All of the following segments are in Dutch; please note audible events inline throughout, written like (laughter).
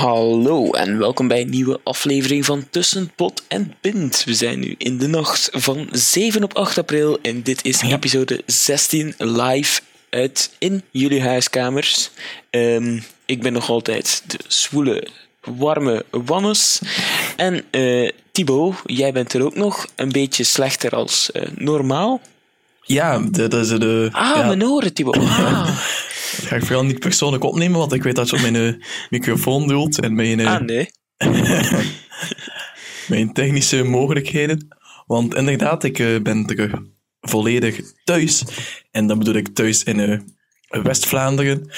Hallo en welkom bij een nieuwe aflevering van Tussen Pot en Pint. We zijn nu in de nacht van 7 op 8 april en dit is episode 16 live uit in jullie huiskamers. Ehm, ik ben nog altijd de zwoele, warme Wannes. En eh Thibaut, jij bent er ook nog een beetje slechter als eh, normaal. Ja, dat is de. Ah, ja, mijn oren, Thibaut. (laughs) Ah. Dat ga ik vooral niet persoonlijk opnemen, want ik weet dat je op mijn eh, microfoon doelt en mijn, eh, ah, nee. (laughs) mijn technische mogelijkheden. Want inderdaad, ik eh, ben terug volledig thuis. En dan bedoel ik thuis in eh, West-Vlaanderen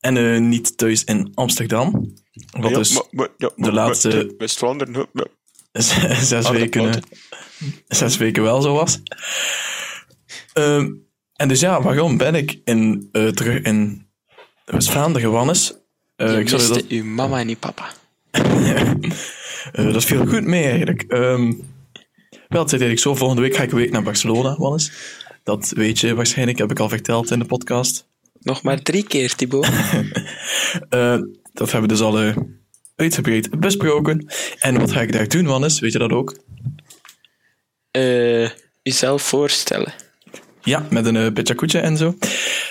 en niet thuis in Amsterdam. Wat dus de laatste- West-Vlaanderen. zes, weken, zes weken wel zo was. Ehm, en dus ja, waarom ben ik in, eh, terug in West-Vlaanderen, Wannes? Eh, Je ik zou dat, uw mama en uw papa. (laughs) eh, dat viel goed mee eigenlijk. Ehm, wel, het zit eigenlijk zo, volgende week ga ik een week naar Barcelona, Wannes. Dat weet je waarschijnlijk, heb ik al verteld in de podcast. Nog maar drie keer, Thibaut. (laughs) Eh, dat hebben we dus al eh, uitgebreid besproken. En wat ga ik daar doen, Wannes? Weet je dat ook? Eh jezelf voorstellen. Ja, met een uh, en zo.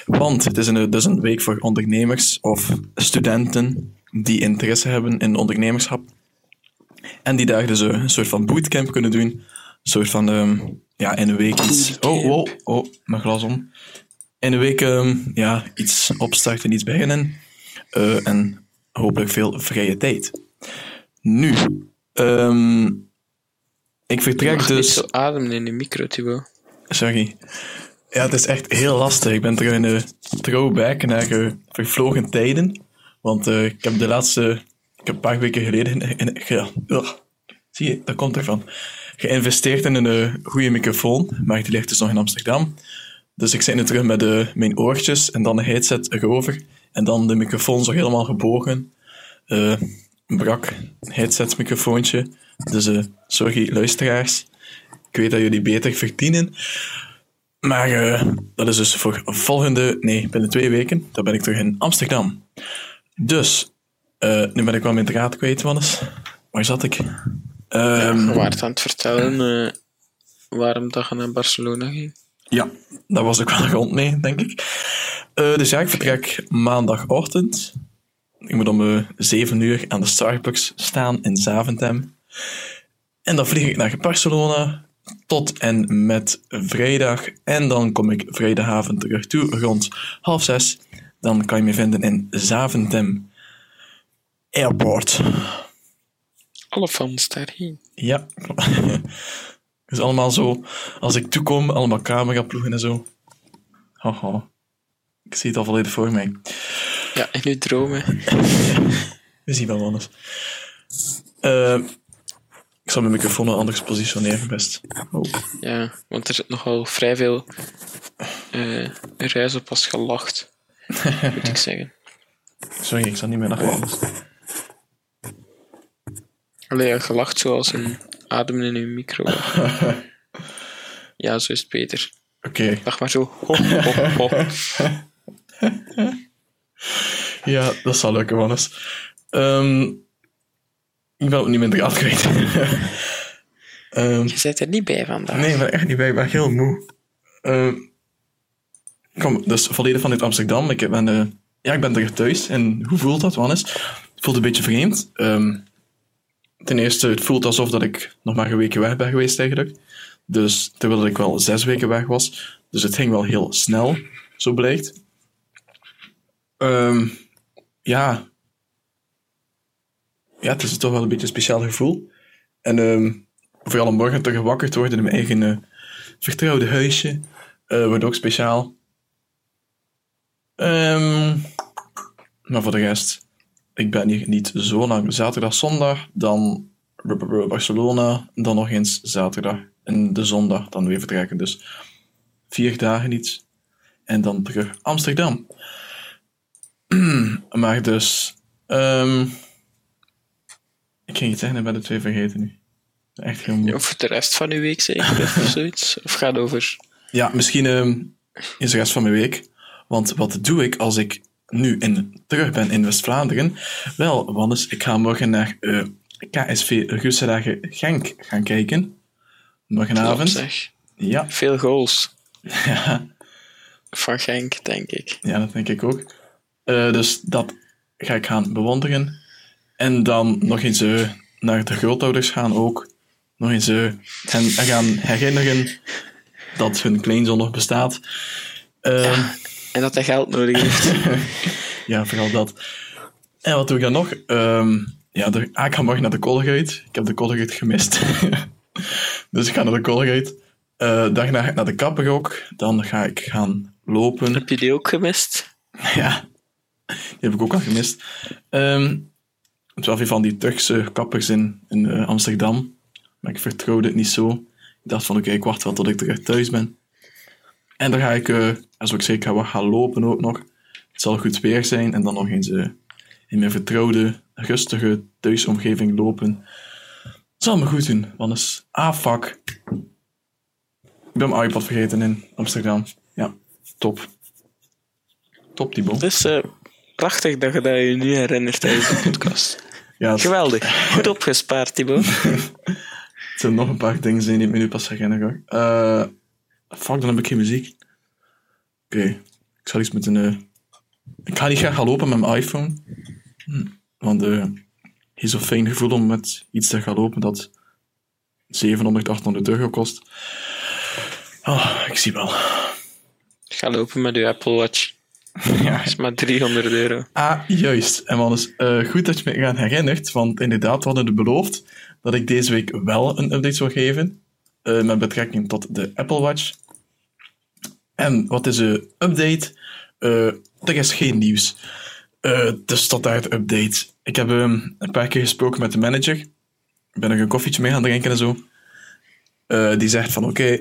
Want het is een, dus een week voor ondernemers of studenten die interesse hebben in ondernemerschap. En die daar dus eh, een soort van bootcamp kunnen doen. Een soort van, ehm, ja, in een week iets... Oh, oh, oh, mijn glas om. In een week, ehm, ja, iets opstarten, iets beginnen. Eh, en hopelijk veel vrije tijd. Nu, ehm, ik vertrek niet dus... zo ademen in de micro, Thibaut. Sorry. Ja, het is echt heel lastig. Ik ben terug in de throwback naar eh, vervlogen tijden. Want eh, ik heb de laatste... Ik heb een paar weken geleden... In, zie je, dat komt ervan. Geïnvesteerd in een eh, goede microfoon. Maar die ligt dus nog in Amsterdam. Dus ik zit nu terug met mijn oortjes en dan de headset erover. En dan de microfoon zo helemaal gebogen. Brak headset microfoontje. Dus sorry luisteraars. Ik weet dat jullie beter verdienen. Maar eh, dat is dus voor volgende, nee, binnen twee weken, dan ben ik terug in Amsterdam. Dus, eh, nu ben ik wel mijn draad kwijt, Wannes. Waar zat ik? Ehm, Je waart aan het vertellen eh, waarom dat je naar Barcelona ging. ja, daar was ik wel (laughs) rond mee, denk ik. Dus ja, ik vertrek maandagochtend. Ik moet om eh 7 uur aan de Starbucks staan in Zaventem. En dan vlieg ik naar Barcelona tot en met vrijdag. En dan kom ik vrijdagavond terug toe rond half zes. Dan kan je me vinden in Zaventem Airport. Alle fans daarheen. Ja. Het (laughs) is allemaal zo, als ik toekom, allemaal cameraploegen en zo. Haha. Ik zie het al volledig voor mij. Ja, in uw dromen. (laughs) We zien wel anders. Eh, zal mijn microfoon anders positioneren, best. Oh. Ja, want er zit nogal vrij veel eh ruis op als gelacht, moet ik zeggen. Sorry, ik zal niet meer naar anders. Allee, ja, gelacht zoals een ademen in uw micro. Ja, zo is het beter. Oké. Lach maar zo. Ho, ho, ho. Ja, dat zal lukken, Wannes. Ehm ik ben ook niet mijn draad kwijt. Ehm, Je bent er niet bij vandaag. Nee, ik ben echt niet bij. Ik ben heel moe. Ik kom dus volledig vanuit Amsterdam. Ik ben, eh, ja, ik ben terug thuis. En hoe voelt dat, Wannes? Het voelt een beetje vreemd. Ehm, ten eerste, het voelt alsof dat ik nog maar een weekje weg ben geweest eigenlijk. Dus terwijl ik wel zes weken weg was. Dus het ging wel heel snel, zo blijkt. Ehm, ja. Ja, het is toch wel een beetje een speciaal gevoel. En ehm, vooral om morgen te worden in mijn eigen eh, vertrouwde huisje. eh, wordt ook speciaal. Ehm, maar voor de rest, ik ben hier niet zo lang. Zaterdag, zondag, dan Barcelona, dan nog eens zaterdag. En de zondag dan weer vertrekken. Dus vier dagen iets. En dan terug Amsterdam. (clears throat) maar dus... ehm, ik ging iets zeggen en ben de twee vergeten nu. Echt heel moeilijk. Of de rest van uw week zeker, of zoiets. Of gaat over... Ja, misschien ehm, is de rest van mijn week. Want wat doe ik als ik nu in, terug ben in West-Vlaanderen? Wel, Wannes, ik ga morgen naar eh, KSV Russendagen Genk gaan kijken. Morgenavond. Zeg. Ja, Veel goals. (laughs) ja, Van Genk, denk ik. ja, dat denk ik ook. Eh, dus dat ga ik gaan bewonderen. En dan nog eens eh, naar de grootouders gaan ook. Nog eens eh, hen gaan herinneren dat hun kleinzoon nog bestaat. Ehm, En dat hij geld nodig heeft. (laughs) Ja, vooral dat. En wat doe ik dan nog? Ehm, ja, de, ah, ik ga morgen naar de Colgate. Ik heb de Colgate gemist. (laughs) dus ik ga naar de Colgate. Eh daarna ga ik naar de kapper ook. Dan ga ik gaan lopen. Heb je die ook gemist? (laughs) ja, die heb ik ook al gemist. Ehm het wel veel van die Turkse kappers in, in eh, Amsterdam. Maar ik vertrouwde het niet zo. Ik dacht van, oké, ik wacht wel tot ik terug thuis ben. En dan ga ik, eh zoals ik ik ga gaan lopen ook nog. Het zal goed weer zijn. En dan nog eens eh, in mijn vertrouwde, rustige thuisomgeving lopen. Zal me goed doen, want is ah fuck. Ik ben mijn iPad vergeten in Amsterdam. Ja, top. Top, Thibaut. Het is prachtig dat je dat je nu herinnert tijdens de (laughs) podcast. Ja, Geweldig. Goed opgespaard, Thibaut. het (laughs) zijn nog een paar dingen die ik me nu pas herinneren. Eh fuck, dan heb ik geen muziek. Oké, ik zal iets met een... eh, ik ga niet graag gaan lopen met mijn iPhone. Hm, Want eh het is zo'n fijn gevoel om met iets te gaan lopen dat 700, 800 euro kost. Ah, ik zie wel. Ga lopen met je Apple Watch. (laughs) ja, Dat is maar 300 euro. Ah, juist. En man, is eh, goed dat je me eraan herinnert, want inderdaad, we hadden het beloofd dat ik deze week wel een update zou geven eh, met betrekking tot de Apple Watch. En wat is de update? Eh, er is geen nieuws. Eh de standaard update. Ik heb ehm, een paar keer gesproken met de manager. Ik ben nog een koffietje mee gaan drinken en zo. Die zegt van oké,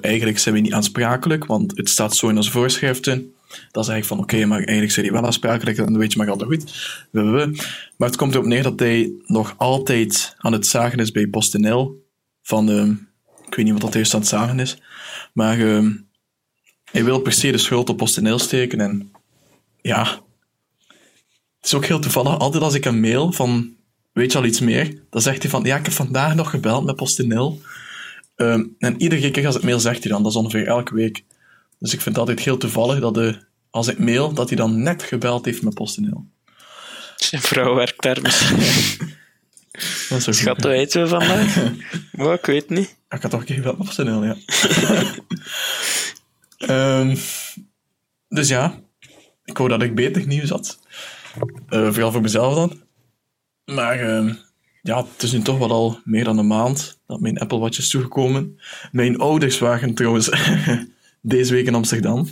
eigenlijk zijn we niet aansprakelijk, want het staat zo in onze voorschriften. Dan zeg ik van oké, maar eigenlijk zijn die wel aansprakelijk, dan weet je maar altijd goed. Maar het komt erop neer dat hij nog altijd aan het zagen is bij PostNL. Van, ehm, ik weet niet wat dat eerst aan het zagen is, maar ehm, hij wil per se de schuld op PostNL steken. En ja, het is ook heel toevallig. Altijd als ik een mail van, weet je al iets meer? Dan zegt hij van, ja, ik heb vandaag nog gebeld met PostNL. Ehm, en iedere keer als ik mail zegt hij dan, dat is ongeveer elke week. Dus ik vind het altijd heel toevallig dat de, als ik mail, dat hij dan net gebeld heeft met PostNL. Zijn vrouw werkt daar misschien. (laughs) Dat is Schat, hè? eten we vandaag? (laughs) Maar ik weet niet. Ik had toch een keer gebeld met PostNL, ja. (laughs) Ehm, dus ja, ik hoop dat ik beter nieuws had. Eh, vooral voor mezelf dan. Maar ehm, ja, het is nu toch wel al meer dan een maand dat mijn Apple Watch is toegekomen. Mijn ouders waren trouwens deze week in Amsterdam.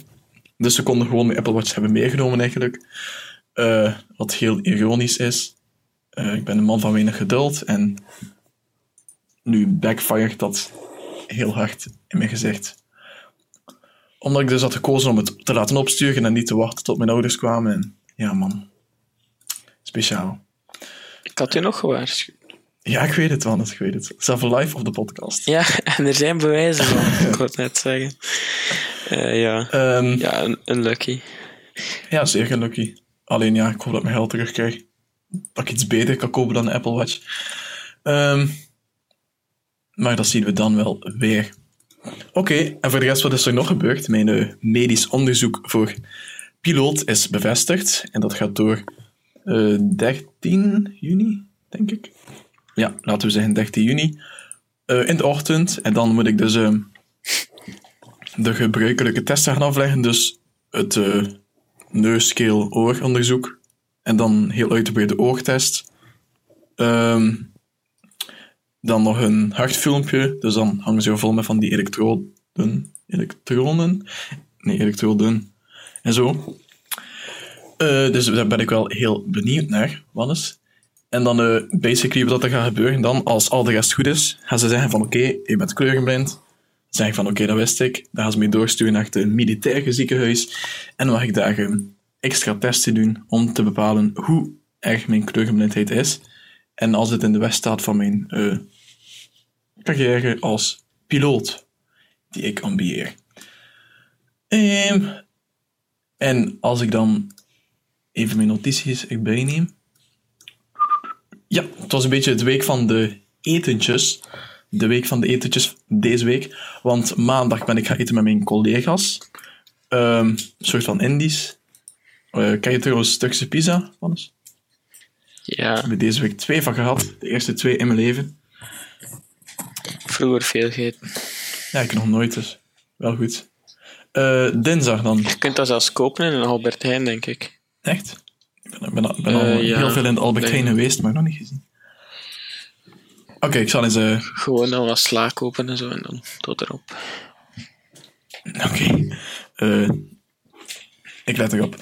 Dus ze konden gewoon mijn Apple Watch hebben meegenomen eigenlijk. Eh, wat heel ironisch is. Eh, ik ben een man van weinig geduld en nu backfired dat heel hard in mijn gezicht. Omdat ik dus had gekozen om het te laten opsturen en niet te wachten tot mijn ouders kwamen. En ja, man. Speciaal. Ik had u nog gewaarschuwd. Ja, ik weet het, want ik weet het. Zelf live op de podcast. Ja, (laughs) en er zijn bewijzen van. (laughs) ik wou het net zeggen. Eh, ja. Ehm, ja. ja, een, een lucky. zeer gelukkig. Alleen ja, ik hoop dat ik mijn geld terugkrijg. Dat ik iets beter kan kopen dan een Apple Watch. Ehm, maar dat zien we dan wel weer. Oké, en voor de rest, wat is er nog gebeurd? Mijn eh, medisch onderzoek voor piloot is bevestigd. En dat gaat door eh 13 juni, denk ik. Ja, laten we zeggen 13 juni. Eh, in de ochtend. En dan moet ik dus eh, de gebruikelijke testen gaan afleggen. Dus het eh neus, keel, ooronderzoek. En dan heel uitgebreide oogtest. Ehm, dan nog een hartfilmpje. Dus dan hangen ze vol met van die elektroden. Elektronen? Nee, elektroden. En zo. Eh, dus daar ben ik wel heel benieuwd naar, Wannes. En dan eh, basically wat er gaat gebeuren dan, als al de rest goed is, gaan ze zeggen van oké, je bent kleurenblind. Zeg ik van oké, dat wist ik. Dan gaan ze me doorsturen naar het militaire ziekenhuis. En dan mag ik daar eh, extra testen doen om te bepalen hoe erg mijn kleurenblindheid is. En als het in de weg staat van mijn eh, carrière als piloot, die ik ambieer. Ehm, en als ik dan even mijn notities erbij neem. Ja, het was een beetje de week van de etentjes. De week van de etentjes deze week. Want maandag ben ik gaan eten met mijn collega's. Ehm, een soort van Indisch. Eh ken je trouwens Turkse pizza, Wannes? Ja, Ik heb deze week twee van gehad. De eerste twee in mijn leven. vroeger veel gegeten. Ja, ik nog nooit dus. Wel goed. Eh, dinsdag dan. Je kunt dat zelfs kopen in een Albert Heijn, denk ik. Echt? Ik ben, ben, ben al Eh, ja, heel veel in de Albert Heijn geweest, maar nog niet gezien. Oké, ik zal eens... eh, Gewoon dan wat sla kopen en zo, en dan tot erop. Oké. Eh, ik let erop.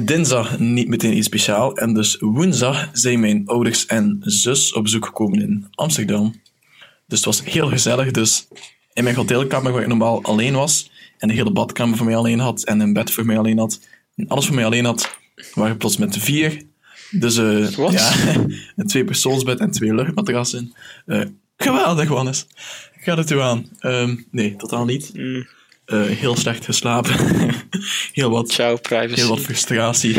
Dinsdag niet meteen iets speciaal. En dus woensdag zijn mijn ouders en zus op bezoek gekomen in Amsterdam. Dus het was heel gezellig. Dus in mijn hotelkamer waar ik normaal alleen was, en de hele badkamer voor mij alleen had, en een bed voor mij alleen had, en alles voor mij alleen had, waren we plots met de vier. Dus eh (laughs) ja, (laughs) een tweepersoonsbed en twee luchtmatrassen. Eh geweldig, Wannes. Gaat het u aan? Ehm, nee, totaal niet. Eh, heel slecht geslapen. (laughs) heel, wat, Ciao, privacy. heel wat frustratie.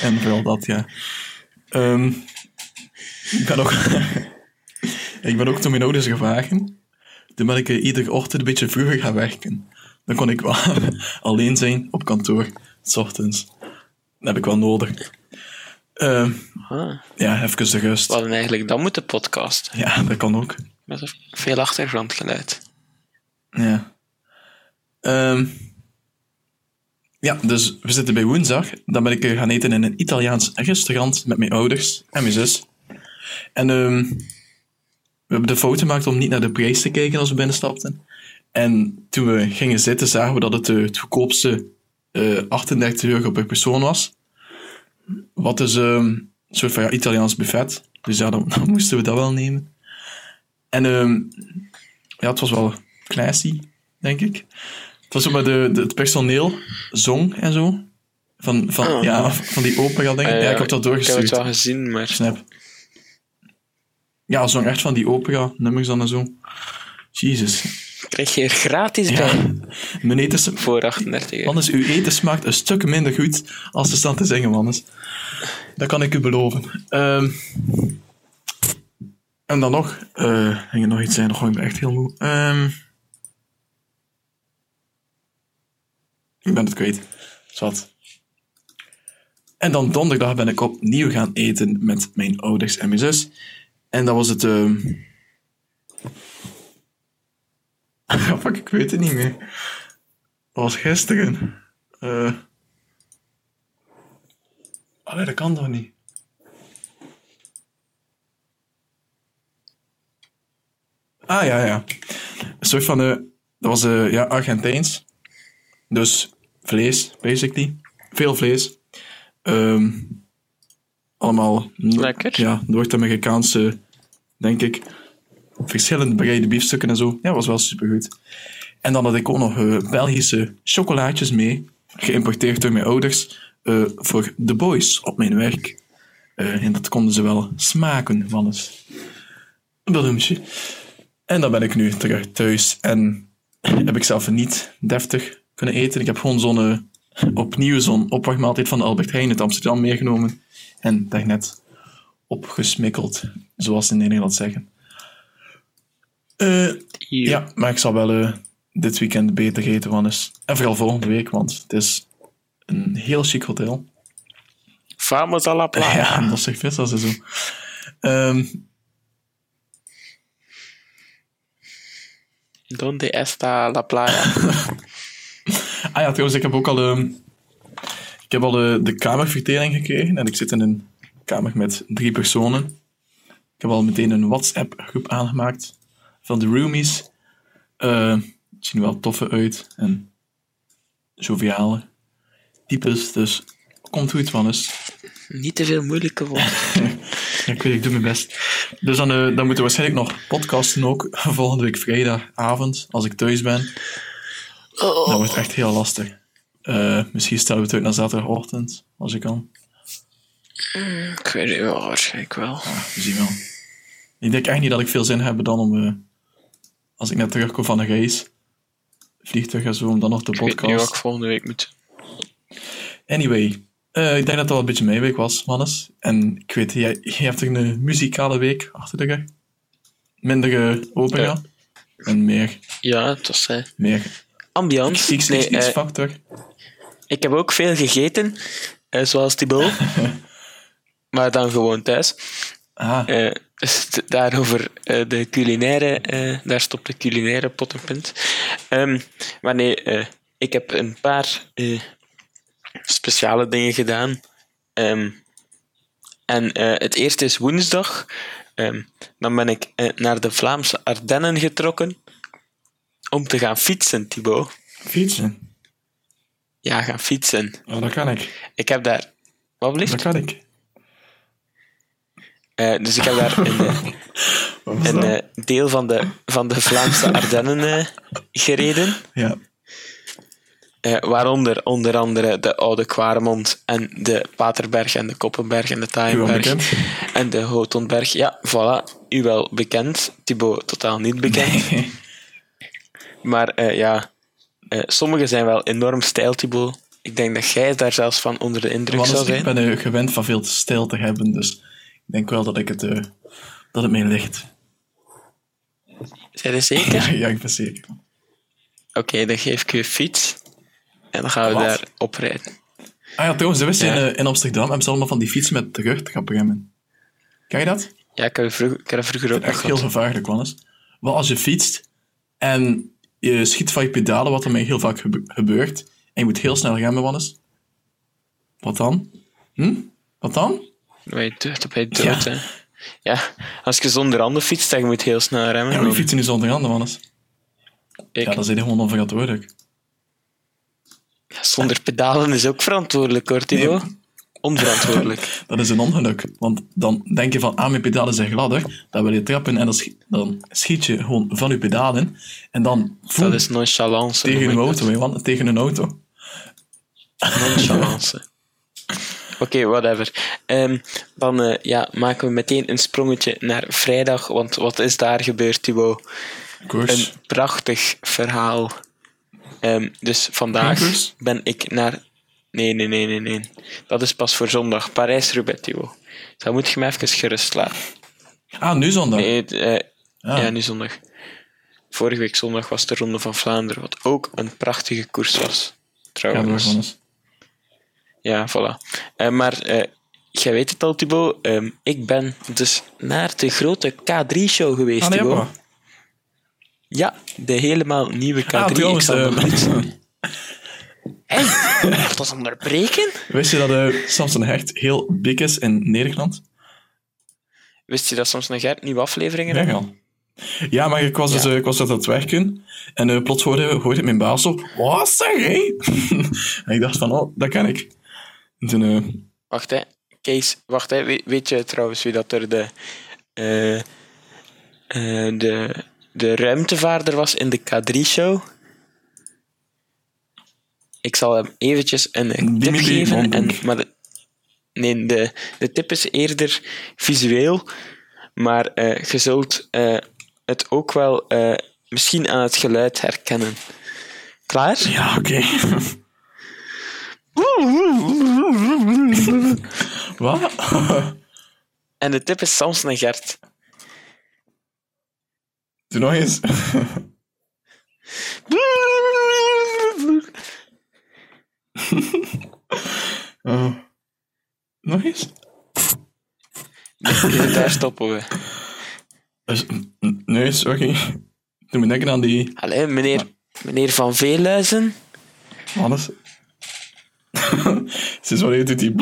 en vooral dat, ja. Ehm, ik ben ook... ik ben ook door mijn ouders gevraagd. Toen ben ik eh, iedere ochtend een beetje vroeger gaan werken. Dan kon ik wel alleen zijn op kantoor, s ochtends. Dat heb ik wel nodig. Ehm, Ah, ja, even de rust. we hadden eigenlijk dan moeten podcasten. Ja, dat kan ook. Met veel achtergrondgeluid. Ja. Ehm, ja, dus we zitten bij woensdag. Dan ben ik eh, gaan eten in een Italiaans restaurant met mijn ouders en mijn zus. En ehm, we hebben de fout gemaakt om niet naar de prijs te kijken als we binnenstapten. En toen we gingen zitten, zagen we dat het eh, het goedkoopste eh 38 euro per persoon was. Wat is ehm, een soort van ja, Italiaans buffet. Dus ja, dan, (laughs) dan moesten we dat wel nemen. En ehm, ja, het was wel classy, denk ik. Het was ook maar de, de- het personeel zong en zo. Van, van, Ah. ja, van die opera, denk ik. Ah, ja, ik heb dat Ik heb doorgestuurd. het wel gezien, maar... Snap. Ja, zong echt van die opera-nummers dan en zo. Jezus. Krijg je gratis Ja. bij Mijn eten, s- voor 38 euro. Wannes, uw eten smaakt een stuk minder goed als ze staan te zingen, Wannes. Dat kan ik u beloven. Ehm, en dan nog, eh ging er nog iets zijn, nog ik ben echt heel moe. Ehm, ik ben het kwijt. Zwat. En dan donderdag ben ik opnieuw gaan eten met mijn ouders en mijn zus. En dat was het... ehm (laughs) Fuck, ik weet het niet meer. Dat was gisteren. Eh Allee, dat kan toch niet? Ah, ja, ja. Een soort van... eh dat was eh ja, Argentijns. Dus vlees, basically. Veel vlees. Ehm, allemaal... Lekker. Ja, Noord-Amerikaanse, denk ik. Verschillende bereide biefstukken en zo. Ja, was wel supergoed. En dan had ik ook nog eh, Belgische chocolaatjes mee. Geïmporteerd door mijn ouders. eh, voor de boys op mijn werk. Eh, en dat konden ze wel smaken van eens. Bedoemtje. En dan ben ik nu terug thuis. En heb ik zelf niet deftig kunnen eten. Ik heb gewoon zo'n... opnieuw zo'n opwachtmaaltijd van Albert Heijn uit Amsterdam meegenomen. En daarnet opgesmikkeld. Zoals ze in Nederland zeggen. Eh, ja, maar ik zal wel eh, dit weekend beter eten, Wannes. En vooral volgende week, want het is een heel chic hotel. Vamos a la (laughs) playa. Ja, dat zegt vis als zo. Ehm, Donde está la playa? (laughs) ah ja, trouwens, ik heb ook al, ehm, ik heb al de, de kamerverdeling gekregen. En ik zit in een kamer met drie personen. Ik heb al meteen een WhatsApp-groep aangemaakt van de roomies. Het zien er wel toffe uit en joviale types. Dus komt goed, man. Dus, Niet te veel moeilijke woorden. ja, (laughs) ik weet, ik doe mijn best. Dus dan, eh, dan moeten we waarschijnlijk nog podcasten ook. (laughs) Volgende week vrijdagavond, als ik thuis ben. Oh. Dat wordt echt heel lastig. Eh, misschien stellen we het uit naar zaterdagochtend, als ik kan. Ik weet het wel, waarschijnlijk wel. We zien wel. Ik denk echt niet dat ik veel zin heb dan om, als ik net terugkom van een reis, vliegtuig en zo, om dan nog de Ik weet niet wat ik podcast. volgende week moet. Anyway, eh, ik denk dat dat wel een beetje mijn week was, Mannes. En ik weet, jij, jij hebt toch een muzikale week achter de rug? Minder opera Ja. en meer, Ja, het was eh, meer ambiance. X, Nee, X, eh, factor. ik heb ook veel gegeten, zoals Thibaut. (laughs) maar dan gewoon thuis. Ah, dus (laughs) daarover eh, de culinaire, eh, daar stopt de culinaire pot en punt. Ehm, maar nee, eh, ik heb een paar speciale dingen gedaan. Ehm, en het eerste is woensdag. Ehm, dan ben ik naar de Vlaamse Ardennen getrokken om te gaan fietsen, Thibaut. fietsen. Ja, gaan fietsen. Oh, dat kan ik. Ik heb daar... Wat blieft? Dat kan ik. Eh, dus ik heb daar een, een (laughs) deel van de, van de Vlaamse Ardennen eh, gereden. ja. Eh, waaronder onder andere de Oude Kwaremond en de Paterberg en de Koppenberg en de Taaienberg en de Houtonberg. Ja, voilà. U wel bekend. Thibaut totaal niet bekend. Maar ja, sommige zijn wel enorm stijl, Thibaut. Ik denk dat jij daar zelfs van onder de indruk Want zou ik zijn. ben eh, gewend van veel stijl te hebben, dus ik denk wel dat ik het, eh, dat het mij ligt. Zijn je zeker? (laughs) ja, ik ben zeker. Oké, dan geef ik je fiets. En dan gaan we Wat? daar oprijden. Ah ja, trouwens, is Ja. in, eh, in Amsterdam hebben ze allemaal van die fietsen met rugtrapremmen. Ken je dat? Ja, ik heb, er vroeger, ik heb er vroeger ook Echt heel gevaarlijk, Wannes. Wel, als je fietst en je schiet van je pedalen, wat er mij heel vaak gebe- gebeurt, en je moet heel snel remmen, Wannes. Wat dan? Hm? Wat dan? Dan ben je dood, dan ben je dood, Ja. hè. Ja, als je zonder handen fietst, dan je moet heel snel remmen. Ja, we fietsen nu zonder handen, Wannes. ik- Ja, dat is gewoon onverantwoordelijk. Zonder pedalen is ook verantwoordelijk, hoor, Thibaut. Onverantwoordelijk. (laughs) Dat is een ongeluk. Want dan denk je van, ah, mijn pedalen zijn gladder. Dan wil je trappen en dan schiet, dan schiet je gewoon van je pedalen. En dan voem, Dat is nonchalance. tegen een auto, want tegen een auto. Nonchalance. Oké, whatever. Ehm, dan eh, ja, maken we meteen een sprongetje naar vrijdag. Want wat is daar gebeurd, Thibaut? Een prachtig verhaal. Ehm, dus vandaag Koers? ben ik naar... Nee, nee, nee, nee, nee. Dat is pas voor zondag. Parijs-Roubaix, Thibaut. Dan moet je me even gerust laten. Ah, nu zondag. Nee, Ah. ja, nu zondag. Vorige week zondag was de Ronde van Vlaanderen, wat ook een prachtige koers was. Ja, Trouwens. Wannes. Ja, voilà. Eh, maar eh, jij weet het al, Thibaut. ehm, ik ben dus naar de grote K3-show geweest, Ah, nee, Thibaut. Ja, de helemaal nieuwe K3. Ah, trouwens, zal eh, (laughs) dat onderbreken? Wist je dat eh Samson Hecht heel dik is in Nederland? Wist je dat soms nog Gert nieuwe afleveringen Ja, hebben? ja. Ja, maar ik was, dus, Ja. eh, ik was aan het werken en plots hoorde, hoorde ik mijn baas zo, wat zeg je? (laughs) en ik dacht van, oh, dat ken ik. Eh, Wacht, hè. Kees, wacht, hè. Weet, weet je trouwens wie dat er de... eh, eh, de, de ruimtevaarder was in de K3-show? Ik zal hem eventjes een tip geven. En, maar de, nee, de, de tip is eerder visueel. Maar je zult het ook wel misschien aan het geluid herkennen. Klaar? ja, oké. (laughs) wat? En de tip is Samson en Gert. Doe nog eens. Oh. Nog eens? Daar stoppen we. Dus, nee, sorry. Doe me denken aan die... Allee, meneer, meneer Van Veeluizen. Alles. (laughs) Sinds wanneer doet die...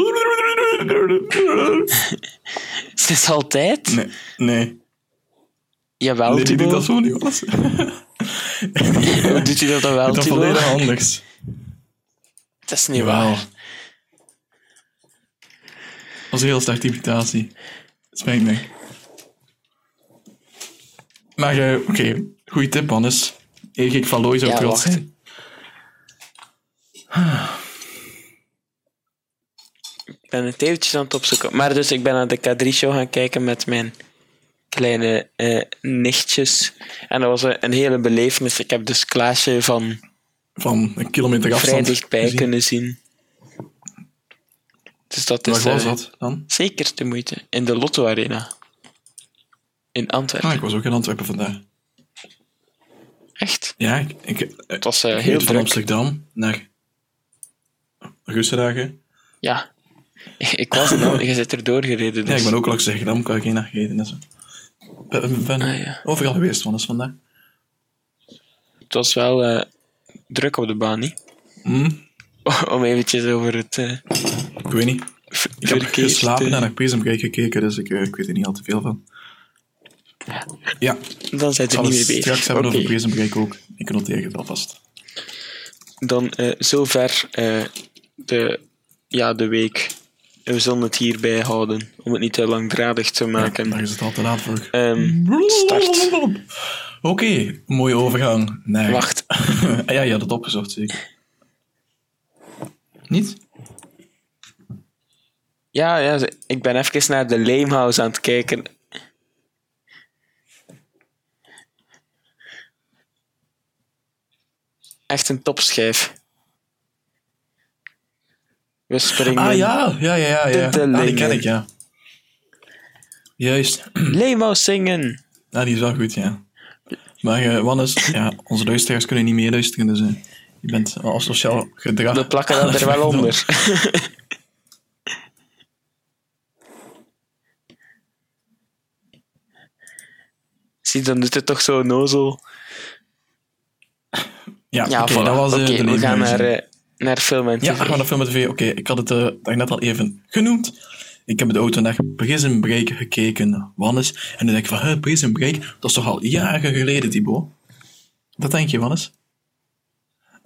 Het is altijd. Nee, nee. Jawel, Nee, die doet Thibaut. dat zo niet, alles. (laughs) Hoe doet hij dat dan wel, Dat Thibaut? volledig anders. Dat is niet Jawel. waar. was een heel slechte imitatie. Spijt me. Maar, eh, oké. Goeie tip, Hannes. Erik van Looy zou Ja, trots zijn. Ik ben het eventjes aan het opzoeken. Maar dus, ik ben naar de K3-show gaan kijken met mijn kleine eh, nichtjes. En dat was een, hele belevenis. Ik heb dus Klaasje van Van een kilometer vrij afstand. dichtbij gezien. kunnen zien. Dus dat Waar is was eh, dat dan? zeker de moeite. In de Lotto Arena. In Antwerpen. Ah, ik was ook in Antwerpen vandaag. Echt? Ja, ik, ik, ik Het was eh, heel van druk. Amsterdam naar Russendagen. Ja. Ik was er dan. Je zit er doorgereden. Dus. Ja, ik ben ook langs de Gram, kan ik geen gereden en zo. Ik ben, ben Ah, ja. overal geweest, van is vandaag. Het was wel eh, druk op de baan, niet? Hm? (laughs) Om eventjes over het eh Ik weet niet. Ik heb geslapen te- en naar Prison Break gekeken, dus ik, eh, ik weet er niet al te veel van. Ja, Dan zijn we niet mee het bezig. straks hebben Oké. over Prison Break ook. Ik noteer het alvast. Dan eh, zover eh, de, ja, de week. We zullen het hierbij houden, om het niet te langdradig te maken. Daar is het al te laat voor. Ehm, start. Oké, mooie overgang. naar... Wacht. (laughs) Ah ja, je had het opgezocht, zeker. Niet? Ja, ja, ik ben even naar de Lamehouse aan het kijken. Echt een topschijf. We springen. Ah ja, ja, ja, ja. ja. Ah, die ken ik, ja. Juist. (clears throat) Lamehouse zingen. Nou, die is wel goed, ja. Maar eh Wannes, ja, onze luisteraars kunnen niet meeluisteren, dus eh, je bent wel sociaal gedrag. We plakken dat er wel (laughs) onder. (laughs) Zie, dan doet het toch zo nozel. Ja, Ja, voilà. dat was eh, Oké, de we gaan leefwijze. Naar, naar film en Ja, tv. we gaan naar film en tv. Oké, ik had het eh net al even genoemd. Ik heb de auto naar Prison Break gekeken, Wannes. En dan denk ik van, Prison Break, dat is toch al jaren geleden, Thibaut? Dat denk je, Wannes?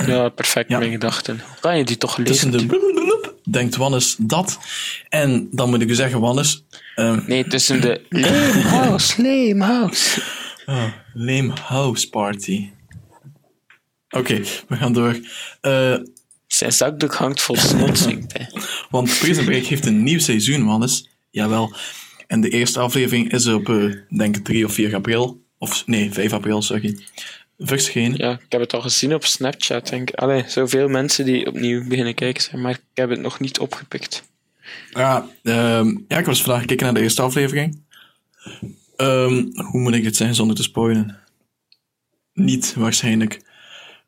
Ja, perfect, Ja. mijn gedachten. Kan je die toch Tussen lezen? de blablabla denkt Wannes dat. En dan moet ik u zeggen, Wannes... ehm Nee, tussen de (clears throat) Lamehouse, Lamehouse. oh, lame House Party. Oké, we gaan door. Eh, Zijn zakdoek hangt vol snot, zingt (laughs) hij. Want Prison Break heeft een nieuw seizoen, Wannes. Jawel. En de eerste aflevering is op, eh, denk ik, 3 of 4 april. Of nee, 5 april, sorry. Verschenen. Ja, ik heb het al gezien op Snapchat, denk ik. Allee, zoveel mensen die opnieuw beginnen kijken zijn, maar ik heb het nog niet opgepikt. Ja, ehm, ja, ik was vandaag gekeken naar de eerste aflevering. Ehm, hoe moet ik het zeggen zonder te spoilen? Niet, waarschijnlijk.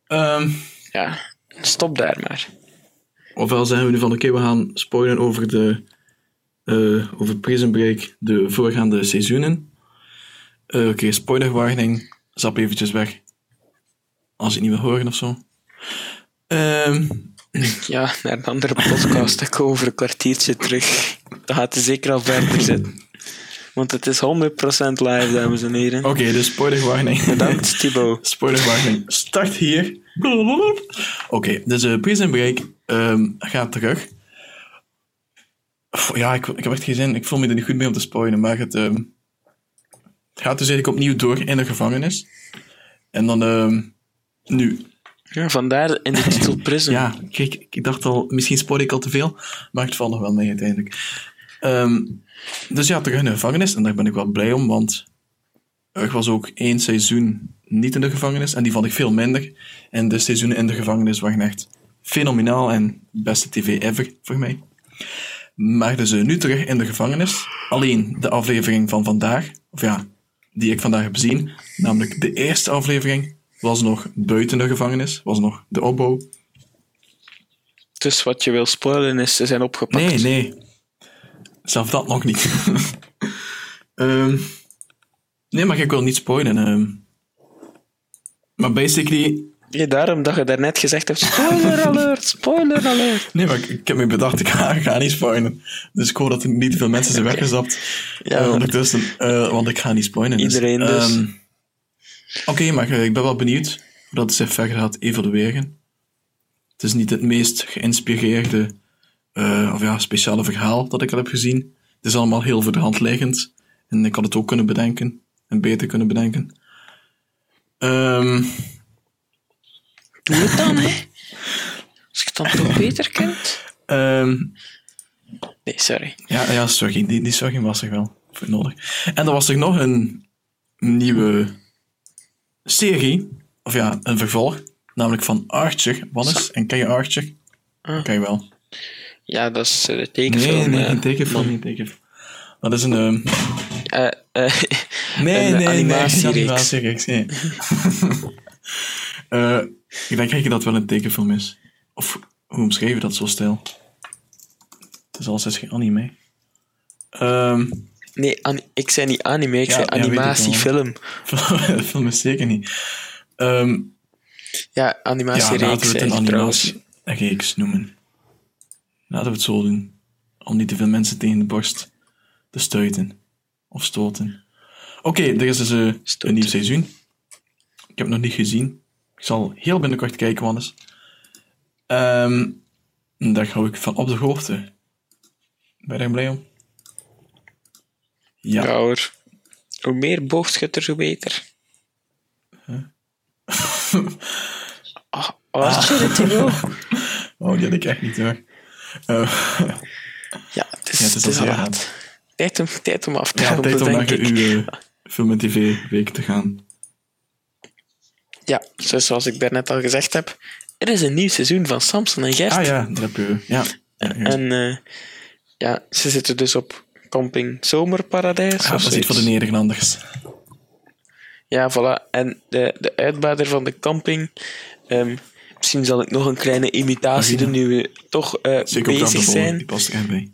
Ehm, Ja, stop daar maar. ofwel zeggen we nu van, oké, we gaan spoilen over de... eh, over Prison Break, de voorgaande seizoenen. Eh, oké, spoilerwarning. Zap eventjes weg. Als je het niet wil horen of zo. Ehm, (clears throat) Ja, naar een andere podcast. Ik kom over een kwartiertje terug. Dan gaat hij zeker al verder zitten. Want het is 100% live, dames en heren. Oké, dus spoilerwarning. Bedankt, (laughs) Thibaut. Spoilerwarning. Start hier. Oké, dus eh, Prison Break ehm, gaat terug. Ja, ik, ik heb echt geen zin. Ik voel me er niet goed mee om te spoilen. Maar het, ehm, gaat dus eigenlijk opnieuw door in de gevangenis. En dan ehm, nu. Ja, vandaar in de titel (laughs) Prison. Ja, kijk, ik dacht al, misschien spoil ik al te veel. Maar het valt nog wel mee uiteindelijk. Ehm, dus ja, terug in de gevangenis. En daar ben ik wel blij om, want er was ook één seizoen niet in de gevangenis. En die vond ik veel minder. En de seizoenen in de gevangenis waren echt fenomenaal en beste tv ever voor mij. Maar dus eh, nu terug in de gevangenis. Alleen de aflevering van vandaag, of ja, die ik vandaag heb gezien, namelijk de eerste aflevering, was nog buiten de gevangenis, was nog de opbouw. Dus wat je wil spoilen is, ze zijn opgepakt. Nee, nee. Zelf dat nog niet. (laughs) Ehm, nee, maar ik wil niet spoilen. ehm. maar basically... Ja, daarom dat je daarnet gezegd hebt, spoiler (laughs) alert, spoiler alert. Nee, maar ik, ik heb me bedacht, ik ga, ik ga niet spoilen. Dus ik hoop dat er niet veel mensen zijn weggezapt. Ja. eh, ondertussen, eh, want ik ga niet spoilen. dus, Iedereen dus. ehm, Oké, maar eh, ik ben wel benieuwd hoe dat zich verder gaat evolueren. Het is niet het meest geïnspireerde eh, of ja, speciale verhaal dat ik al heb gezien. Het is allemaal heel voor de hand liggend. En ik had het ook kunnen bedenken. En beter kunnen bedenken. Ehm, Doe het dan, hè. (laughs) Als je het dan toch beter kent. ehm, Nee, sorry. ja, ja, sorry. Die, die sorry was er wel voor nodig. En er was er nog een nieuwe serie. Of ja, een vervolg. Namelijk van Archer. Wannes, en ken je Archer? Ah. Ken je wel. Ja, dat is eh, de Nee, tekenfilm. nee, eh, een tekenfilm, niet een tekenfilm. Dat is een... ehm, eh, eh, (laughs) (laughs) Nee, Een nee, animatiereeks. nee. animatiereeks, (laughs) nee. Eh, ik denk eigenlijk dat het wel een tekenfilm is. Of hoe omschreven we dat zo stijl? Het is al zes geen anime. Ehm nee, an- ik zei niet anime, ik Ja, zei ja, animatiefilm. film is zeker niet. Ehm Ja, ja, laten animatiereeks we het een animatiereeks noemen. Laten we het zo doen. Om niet te veel mensen tegen de borst te stuiten. Of stoten. Oké, er is dus eh, een nieuw seizoen. Ik heb het nog niet gezien. Ik zal heel binnenkort kijken, Wannes. Ehm daar hou ik van op de hoogte. Ben je er blij om? Ja. Ja hoor. Hoe meer boogschutters, hoe beter. (laughs) Ah, Archer, het is wel. (laughs) Oh, die had ik echt niet hoor. Eh, (laughs) Ja, het is, Ja, het is het is al. Tijd om, tijd om af te ja, gaan, tijd om naar uw eh, (laughs) film- en tv-week te gaan. Ja, dus zoals ik daarnet al gezegd heb, er is een nieuw seizoen van Samson en Gert. Ah ja, dat heb je. Ja. En eh, ja, ze zitten dus op camping Zomerparadijs. Ja, of dat is iets voor de. Nederlanders. Ja, voilà. En de, de uitbater van de camping. ehm, misschien zal ik nog een kleine imitatie Marina. doen nu we toch eh, bezig Die zijn. er bij.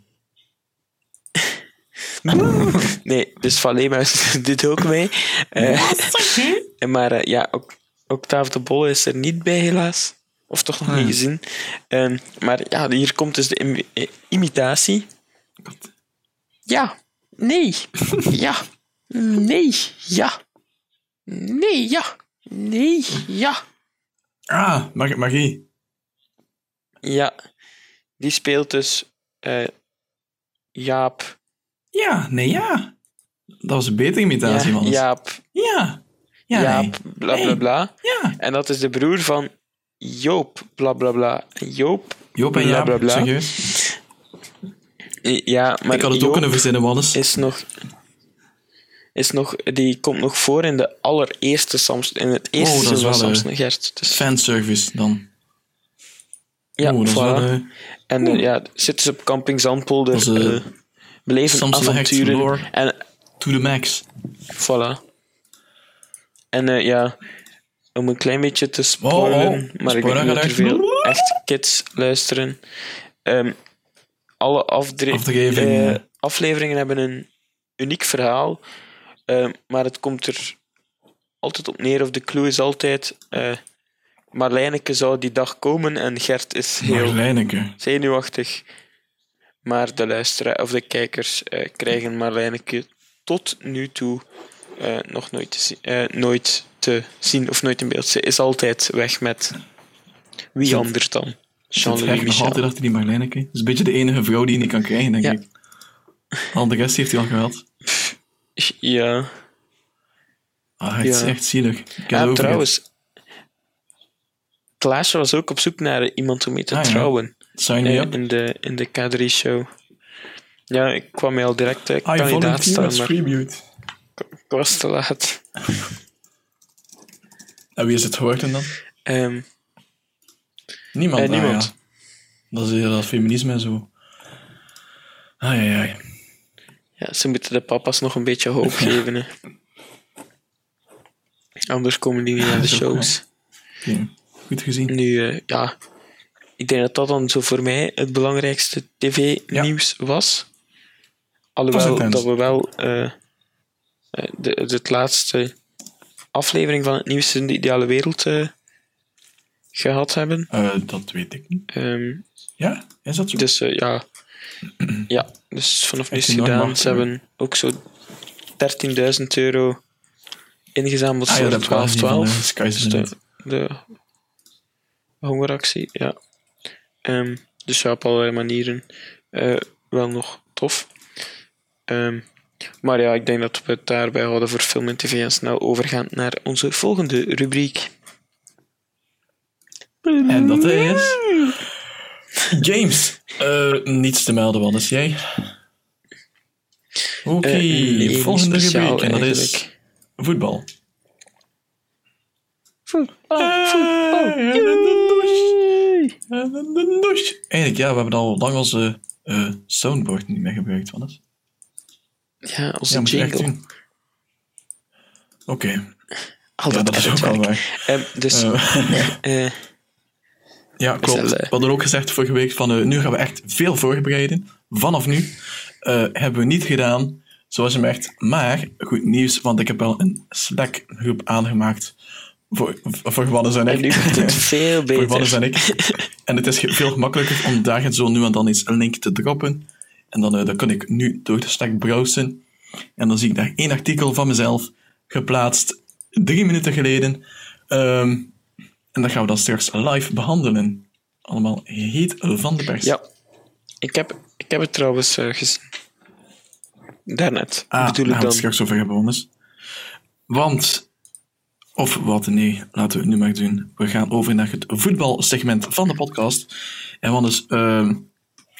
(laughs) Nee, dus Van Leemhuis (laughs) doet ook mee. Eh, (laughs) en maar eh, ja, ook, Octave de Bolle is er niet bij, helaas. Of toch nog Ah, niet ja. gezien. Ehm, maar ja, hier komt dus de im- imitatie. God. Ja. Nee. ja. Nee. Ja. Nee. Ja. Nee. Ja. Ah, mag- magie. Ja. Die speelt dus eh, Jaap. Ja, nee, ja. Dat was een betere imitatie, Ja, man. Jaap. Ja. Ja, Jaap. nee. Bla bla Nee. bla. Ja. En dat is de broer van Joop. Bla bla bla. Joop. Joop en Jaap, bla, bla. serieus. Ja, maar ik had het ook Joop kunnen verzinnen, Wannes. is nog. Is nog, die komt nog voor in de allereerste Samson, in het eerste Oh, dat is seizoen van wel, eh, Gert. Dus, Fanservice dan. ja, voilà. wel... eh, En eh, ja, zitten ze op camping Zandpolder, is, eh, eh, beleven avonturen. En to the max. voilà. En ja, om een klein beetje te spoilen, Oh, oh. maar ik denk niet dat er veel echt kids luisteren. Ehm, alle afleveringen hebben een uniek verhaal, ehm, maar het komt er altijd op neer, of de clue is altijd... eh Marlijneke zou die dag komen en Gert is heel Marlijneke. zenuwachtig. Maar de luisteraars of de kijkers eh, krijgen Marlijneke tot nu toe eh, nog nooit te, zien, nooit te zien of nooit in beeld. Ze is altijd weg met wie Zit- anders dan? Jean-Louis echt nog Michel. altijd achter die Marlijneke. Dat is een beetje de enige vrouw die je niet kan krijgen, denk Ja. ik. Al de rest heeft hij al gehad. Ja, Ah, het is Ja. echt zielig. Ik ja over trouwens. Klaasje was ook op zoek naar iemand om mee te Ah, ja. trouwen het. Sign eh, in de, in de K3-show. Ja, ik kwam mij al direct eh, I kandidaat volunteer staan, maar tribute. ik was te laat. (laughs) En wie is het geworden dan? Ehm, Niemand. Eh, Ah, niemand. ja. Dat is heel dat feminisme en zo. Ai, ai, ai. Ja, ze moeten de papa's nog een beetje hoop geven. Hè. Anders komen die niet naar de shows. Goed gezien. Nu, eh, ja, ik denk dat dat dan zo voor mij het belangrijkste tv-nieuws was. Alhoewel dat we wel eh, eh, de, de, het laatste aflevering van het nieuws in de ideale wereld eh, gehad hebben. Dat weet ik niet. Ehm, Ja, is dat zo? Dus ja. Ja, dus vanaf nu gedaan. Ze hebben ook zo 13.000 euro ingezameld ah ja, voor dat was die van 1212. uh, Sky's Dus the de, de hongeractie, ja. Ehm, Dus ja, op allerlei manieren eh, wel nog tof. Ehm, maar ja, ik denk dat we het daarbij houden voor film en tv en snel overgaan naar onze volgende rubriek. En dat is... James. Eh, niets te melden, wat is jij? Oké, Eh, nee, niet volgende rubriek. En dat is eigenlijk. voetbal. Voetbal, En de douche. En de douche. Eigenlijk, ja, we hebben al lang onze eh soundboard niet meer gebruikt. Ja, onze Ja, je echt jingle. Oké, Al ja, dat, dat is ook wel editwerk. waar. Ehm, dus, Eh, (laughs) eh, Ja, klopt. zullen- We hadden ook gezegd vorige week van eh, nu gaan we echt veel voorbereiden. Vanaf nu eh, hebben we niet gedaan zoals je merkt. Maar goed nieuws, want ik heb wel een Slack groep aangemaakt voor, voor Wannes en ik. en nu gaat het (laughs) veel voor Wannes beter. en ik. En het is veel gemakkelijker om daar zo nu en dan eens een link te droppen. En dan, eh, dan kan ik nu door de Slack browsen. En dan zie ik daar één artikel van mezelf geplaatst drie minuten geleden. Ehm, en dat gaan we dan straks live behandelen. Allemaal heet van de pers. Ja, ik heb, ik heb het trouwens eh, gezien. Daarnet, ah, bedoel daar gaan we dan. het straks over hebben, Wannes. Want, of wat, nee, laten we het nu maar doen. We gaan over naar het voetbalsegment van de podcast. En Wannes, ehm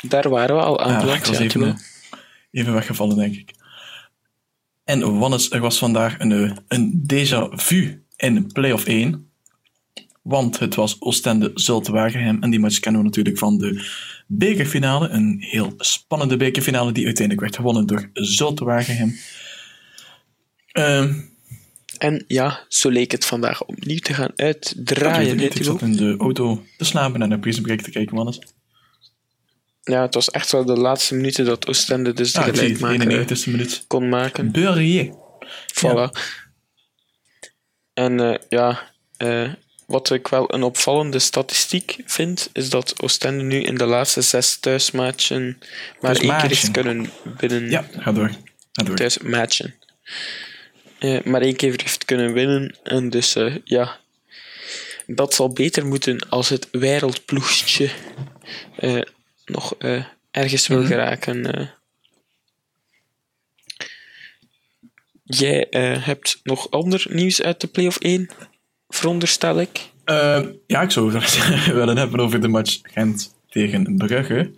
Daar waren we al aan Ja, beland. ik was ja, even, eh, even weggevallen, denk ik. En Wannes, er was vandaag een, eh, een déjà vu in play-off 1. Want het was Oostende Zulte Waregem. En die match kennen we natuurlijk van de bekerfinale. Een heel spannende bekerfinale die uiteindelijk werd gewonnen door Zulte Waregem. Ehm, En ja, zo leek het vandaag opnieuw te gaan uitdraaien. ik zat in de auto te slapen en naar Prison Break te kijken, Wannes. Ja, het was echt wel de laatste minuten dat Oostende dus de Ah, ik zie het, gelijkmaker 91e minuut. kon maken. Beurrier. Voilà. En eh, ja, eh, wat ik wel een opvallende statistiek vind, is dat Oostende nu in de laatste zes thuismatchen maar één keer heeft kunnen winnen. Ja, ga door. Ga door. Thuismatchen. Eh, maar één keer heeft kunnen winnen. En dus eh, ja, dat zal beter moeten als het wereldploegstje eh, nog ergens wil geraken. eh. Jij hebt nog ander nieuws uit de play-off 1, veronderstel ik. Eh, ja, ik zou (laughs) willen hebben over de match Gent tegen Brugge.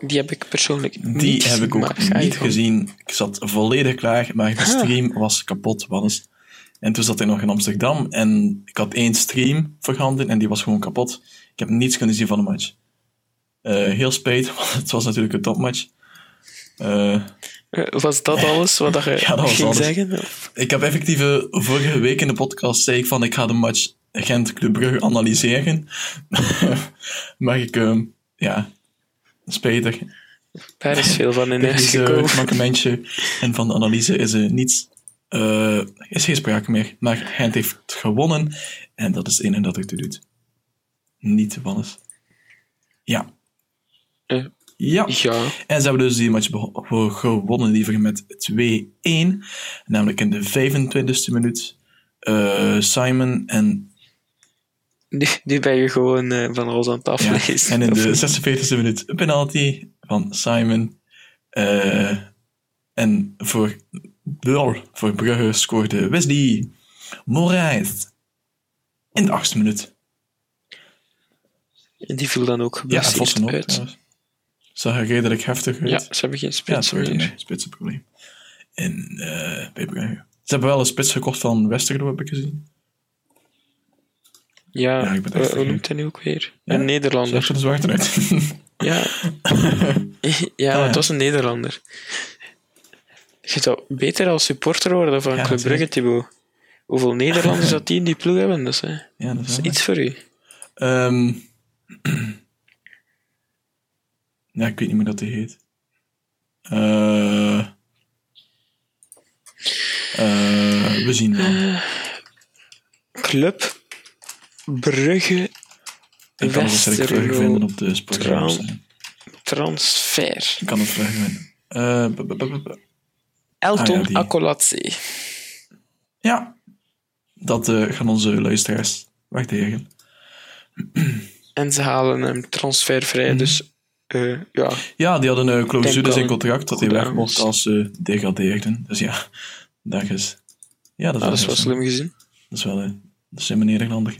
Die heb ik persoonlijk niet Die gezien, heb ik ook niet gezien. Ik zat volledig klaar, maar de stream was kapot. Wannes. En toen zat ik nog in Amsterdam en ik had één stream voorhanden en die was gewoon kapot. Ik heb niets kunnen zien van de match. Eh, heel spijt, (laughs) want het was natuurlijk een topmatch. Eh, Was dat alles wat je (laughs) Ja, dat was ging zeggen? ik heb effectief eh, vorige week in de podcast zei ik van ik ga de match Gent Club Brugge analyseren. (laughs) maar ik, eh, ja, spijtig. Daar is veel van in (laughs) huis eh, gekomen. mankementje. En van de analyse is er niets. eh, is geen sprake meer. Maar Gent heeft gewonnen. En dat is het enige dat er toe doet. Niet Wannes. Ja. Eh, Ja. Ja, En ze hebben dus die match gewonnen liever met 2-1. Namelijk in de 25e minuut. Eh, Simon en, nu, nu ben je gewoon eh, van alles aan het ja, aflezen. en in de niet? 46e minuut een penalty van Simon. Eh, en voor, voor Brugge scoorde Wesley Moraes in de achtste minuut. Die viel dan ook Ja, geblesseerd ook uit. trouwens. Zag redelijk heftig uit. Ja, ze hebben geen Ja, spits wordt meer. spitsenprobleem. En eh bij Brugge. Ze hebben wel een spits gekocht van Westerlo, heb ik gezien. Ja, Ja, ik ben eh, echt hoe noemt hij nu ook weer? Ja? Een Nederlander. Zag er de zwarte uit. Ja, (laughs) ja Ah, ja. het was een Nederlander. Je zou beter als supporter worden van Ja, Club. Brugge, Thibaut. Hoeveel Nederlanders (laughs) dat die in die ploeg hebben, dat is, hè, ja, dat is dat is wel iets voor u. Ehm, (clears throat) ja, ik weet niet meer dat hij heet. Eh, eh, we zien wel. Club Brugge Ik kan het terugvinden Westerlo op de sportwebsite. Transfer. Ik kan het. Eh, b- b- b- Elton Ah, ja, dat eh, gaan onze luisteraars waarderen. En ze halen hem transfervrij, Mhm. dus eh, ja. Ja, die hadden een clausule Denk in wel contract dat hij weg mocht als ze degradeerden. Dus ja, (laughs) dat is... Ja, dat is, Ah, dat is wel slim gezien. Dat is wel eh, dat is in Nederlander.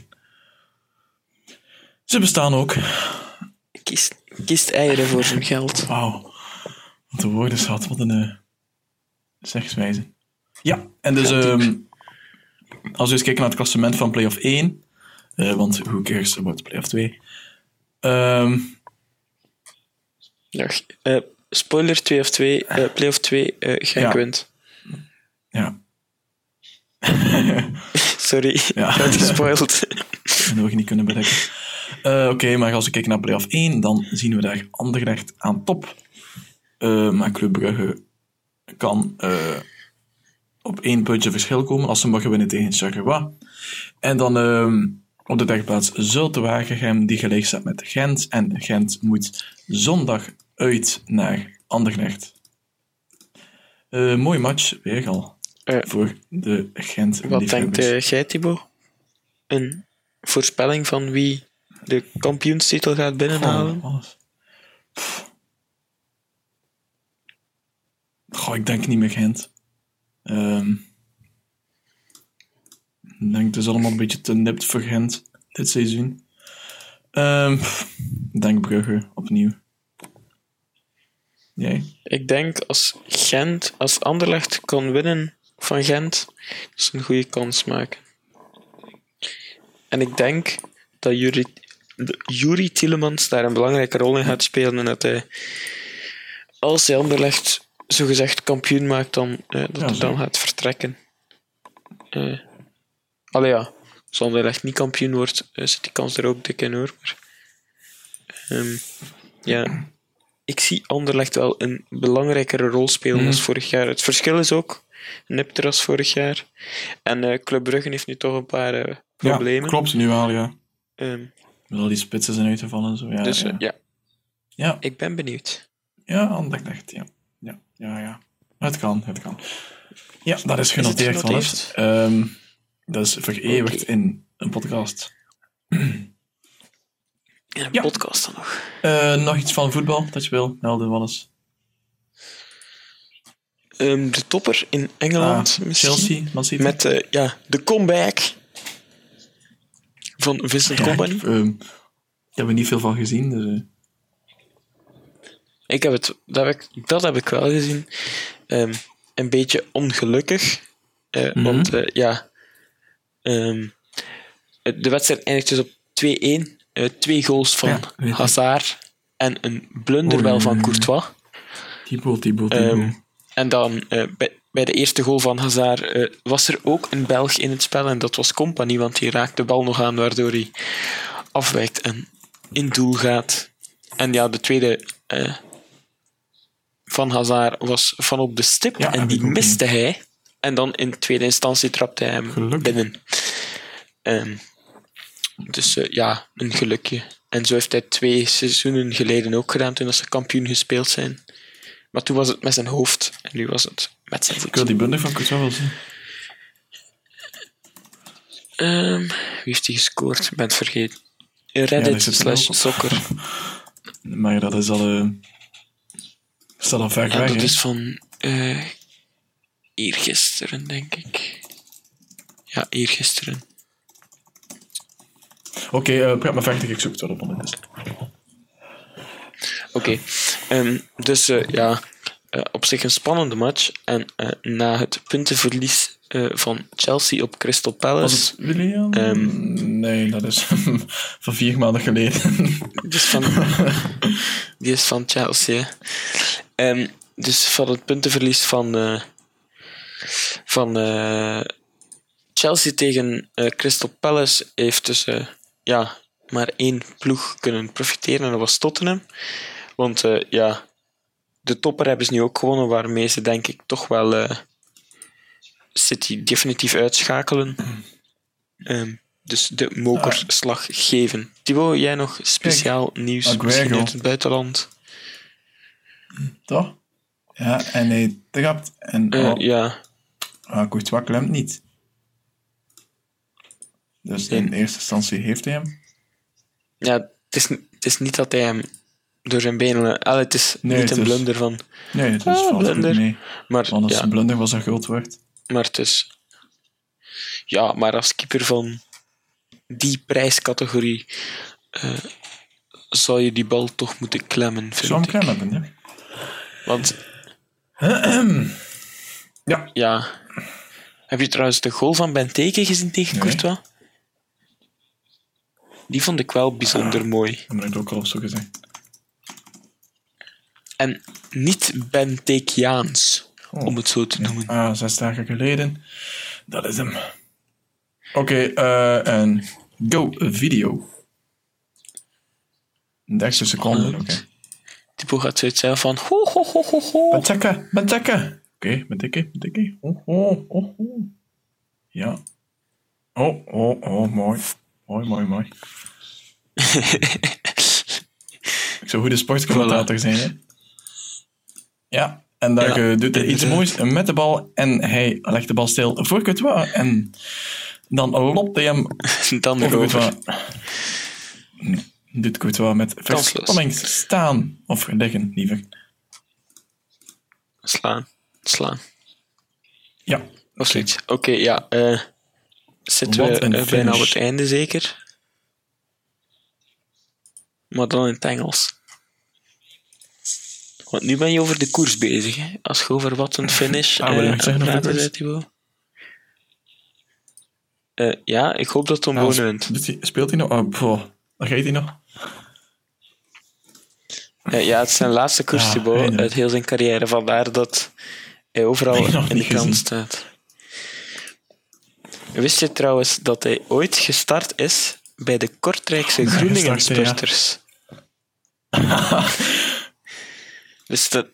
Ze bestaan ook. Kiest, kiest eieren voor zijn geld. Wauw. Wat de woorden schat, wat een uh, zegswijze. Ja, en dus ehm, als we eens kijken naar het klassement van play-off 1, eh, want who cares about play-off 2? Ehm, Eh, spoiler 2 of 2, eh play-off 2, eh Genk Ja. wint. ja, (laughs) Sorry, (laughs) Ja. dat heb (laughs) ik niet kunnen bereiken. Eh, Oké, maar als we kijken naar play-off 1, dan zien we daar Anderlecht aan top. Eh, maar Club Brugge kan eh, op één puntje verschil komen als ze mogen winnen tegen Charleroi. En dan ehm, op de derde plaats Zulte die gelijk staat met Gent. En Gent moet zondag uit naar Anderlecht. Eh mooi match, weer al. Voor de gent Wat denkt eh, jij, Thibaut? Een voorspelling van wie de kampioenstitel gaat binnenhalen? Goh, ik denk niet meer Gent. Ehm, ik denk het is allemaal een beetje te nipt voor Gent dit seizoen. Ik denk Brugge opnieuw. Jij? Ik denk als Gent, als Anderlecht kan winnen van Gent, dat ze een goede kans maken. En ik denk dat Juri, de- Juri Tielemans daar een belangrijke rol in gaat spelen en dat hij, als hij Anderlecht zogezegd kampioen maakt, dan, eh, dat Ja, hij dan gaat vertrekken. Eh allee ja, als Anderlecht niet kampioen wordt, eh, zit die kans er ook dik in hoor. Maar, ehm, ja, ik zie Anderlecht wel een belangrijkere rol spelen Mhm. als vorig jaar. Het verschil is ook nipter als vorig jaar. En eh Club Brugge heeft nu toch een paar eh, problemen. Ja, klopt, nu wel, ja. Ehm, Met al die spitsen zijn uitgevallen en zo. Ja, dus ja. eh, ja, ja. ik ben benieuwd. Ja, Anderlecht, ja. Ja, ja, ja. Het kan, het kan. Ja, dat is genoteerd. Ehm dat is vereeuwigd Oké. in een podcast. (clears throat) En een Ja. podcast dan nog. Eh, nog iets van voetbal dat je wil melden, Wannes? Ehm, de topper in Engeland Ah. Chelsea, Man City? Met eh, ja, de comeback van Vincent Ja, Company. ik, ehm, ik heb er niet veel van gezien, dus... eh, Ik heb het, dat, heb ik, dat heb ik wel gezien. Ehm, een beetje ongelukkig. eh, Mhm. Want eh, ja, ehm, de wedstrijd eindigt dus op 2-1. Eh, twee goals van Ja. Hazard en een blunder wel van oei. Courtois. Thibaut, Thibaut, Thibaut. Ehm, en dan eh, bij, bij de eerste goal van Hazard eh, was er ook een Belg in het spel en dat was Company, want die raakt de bal nog aan waardoor hij afwijkt en in doel gaat. En ja, de tweede van Hazard was van op de stip Ja, en die miste hij. En dan in tweede instantie trapte hij hem Gelukkig. binnen. Ehm, dus eh, ja, een gelukje. En zo heeft hij twee seizoenen geleden ook gedaan toen ze kampioen gespeeld zijn. Maar toen was het met zijn hoofd en nu was het met zijn ik wil voet. die bundel van Courtois wel zien. Ehm, wie heeft die gescoord? Ik ben het vergeten. Reddit slash soccer. (laughs) Maar dat is al... eh is dat al ver Ja, weg, dat is van eh eergisteren, denk ik. Ja, eergisteren. Oké, eh, praat maar verder, ik zoek het wel op ondertussen. Oké, ehm, dus eh, ja, eh, op zich een spannende match. En na het puntenverlies van Chelsea op Crystal Was Palace. het William? Ehm, nee, dat is (laughs) van vier maanden geleden. Dus van, (laughs) die is van Chelsea. Ehm, dus van het puntenverlies van, van Chelsea tegen Crystal Palace heeft dus ja, maar één ploeg kunnen profiteren en dat was Tottenham. Want eh, ja, de topper hebben ze nu ook gewonnen, waarmee ze denk ik toch wel eh, City definitief uitschakelen. Ehm, dus de mokerslag geven. Thibaut, jij nog speciaal nieuws Aguero. misschien uit het buitenland? Toch? Ja, en hij trapt. En Eh, oh, Ja, ah, Courtois klemt niet. Dus in eerste instantie heeft hij hem. ja, het is, het is niet dat hij hem door zijn benen... Allee, het is Nee, niet het een is- blunder van... Nee, het is Ah, valt blunder. mee. Maar, Anders ja, een blunder was een groot woord. maar het is... Ja, maar als keeper van die prijscategorie eh, zou je die bal toch moeten klemmen, vind Zou hem ik. hebben, ja. Want Ja. Ja. Heb je trouwens de goal van Benteke gezien tegen Nee. Courtois? Die vond ik wel bijzonder mooi. Dat moet ik ook al op zo gezegd. En niet Bentekiaans, Oh. om het zo te noemen. Ah, zes dagen geleden. Dat is hem. Oké, eh, en go video. 30 seconden, oké. Tipo gaat zoiets zeggen van... Ho, ho, ho, ho, ho. Benteke, Benteke. Oké, Benteke, Benteke. Oh, oh, oh, oh. Ja. Oh, oh, oh, mooi. Mooi, mooi, mooi. (laughs) Ik zou goede sportcommentator zijn, hè? Ja, en dan Ja, eh, doet hij iets inderdaad. moois met de bal en hij legt de bal stil voor Courtois en dan lopt hij hem (laughs) Dan over. Courtois. Doet Courtois met verspanning staan, of liggen liever. Slaan. Slaan. Ja, Of zoiets. Oké, ja. eh zitten Wat we eh, bijna op het einde, zeker? Maar dan in het Engels. Want nu ben je over de koers bezig, hè? Als je over wat een finish Ah, wil je zeggen. Eh, ja, ik hoop dat Tom Ah, Bonen wint. doet hij- speelt hij nog? Oh. Dan gaat hij nog. Ja, het is zijn laatste koers, Ja, Thibaut, eindelijk. uit heel zijn carrière. Vandaar dat hij overal in de gezien. staat. Wist je trouwens dat hij ooit gestart is bij de Kortrijkse Nee, (laughs) Groeningen gestart, ja. Wist (laughs) dat...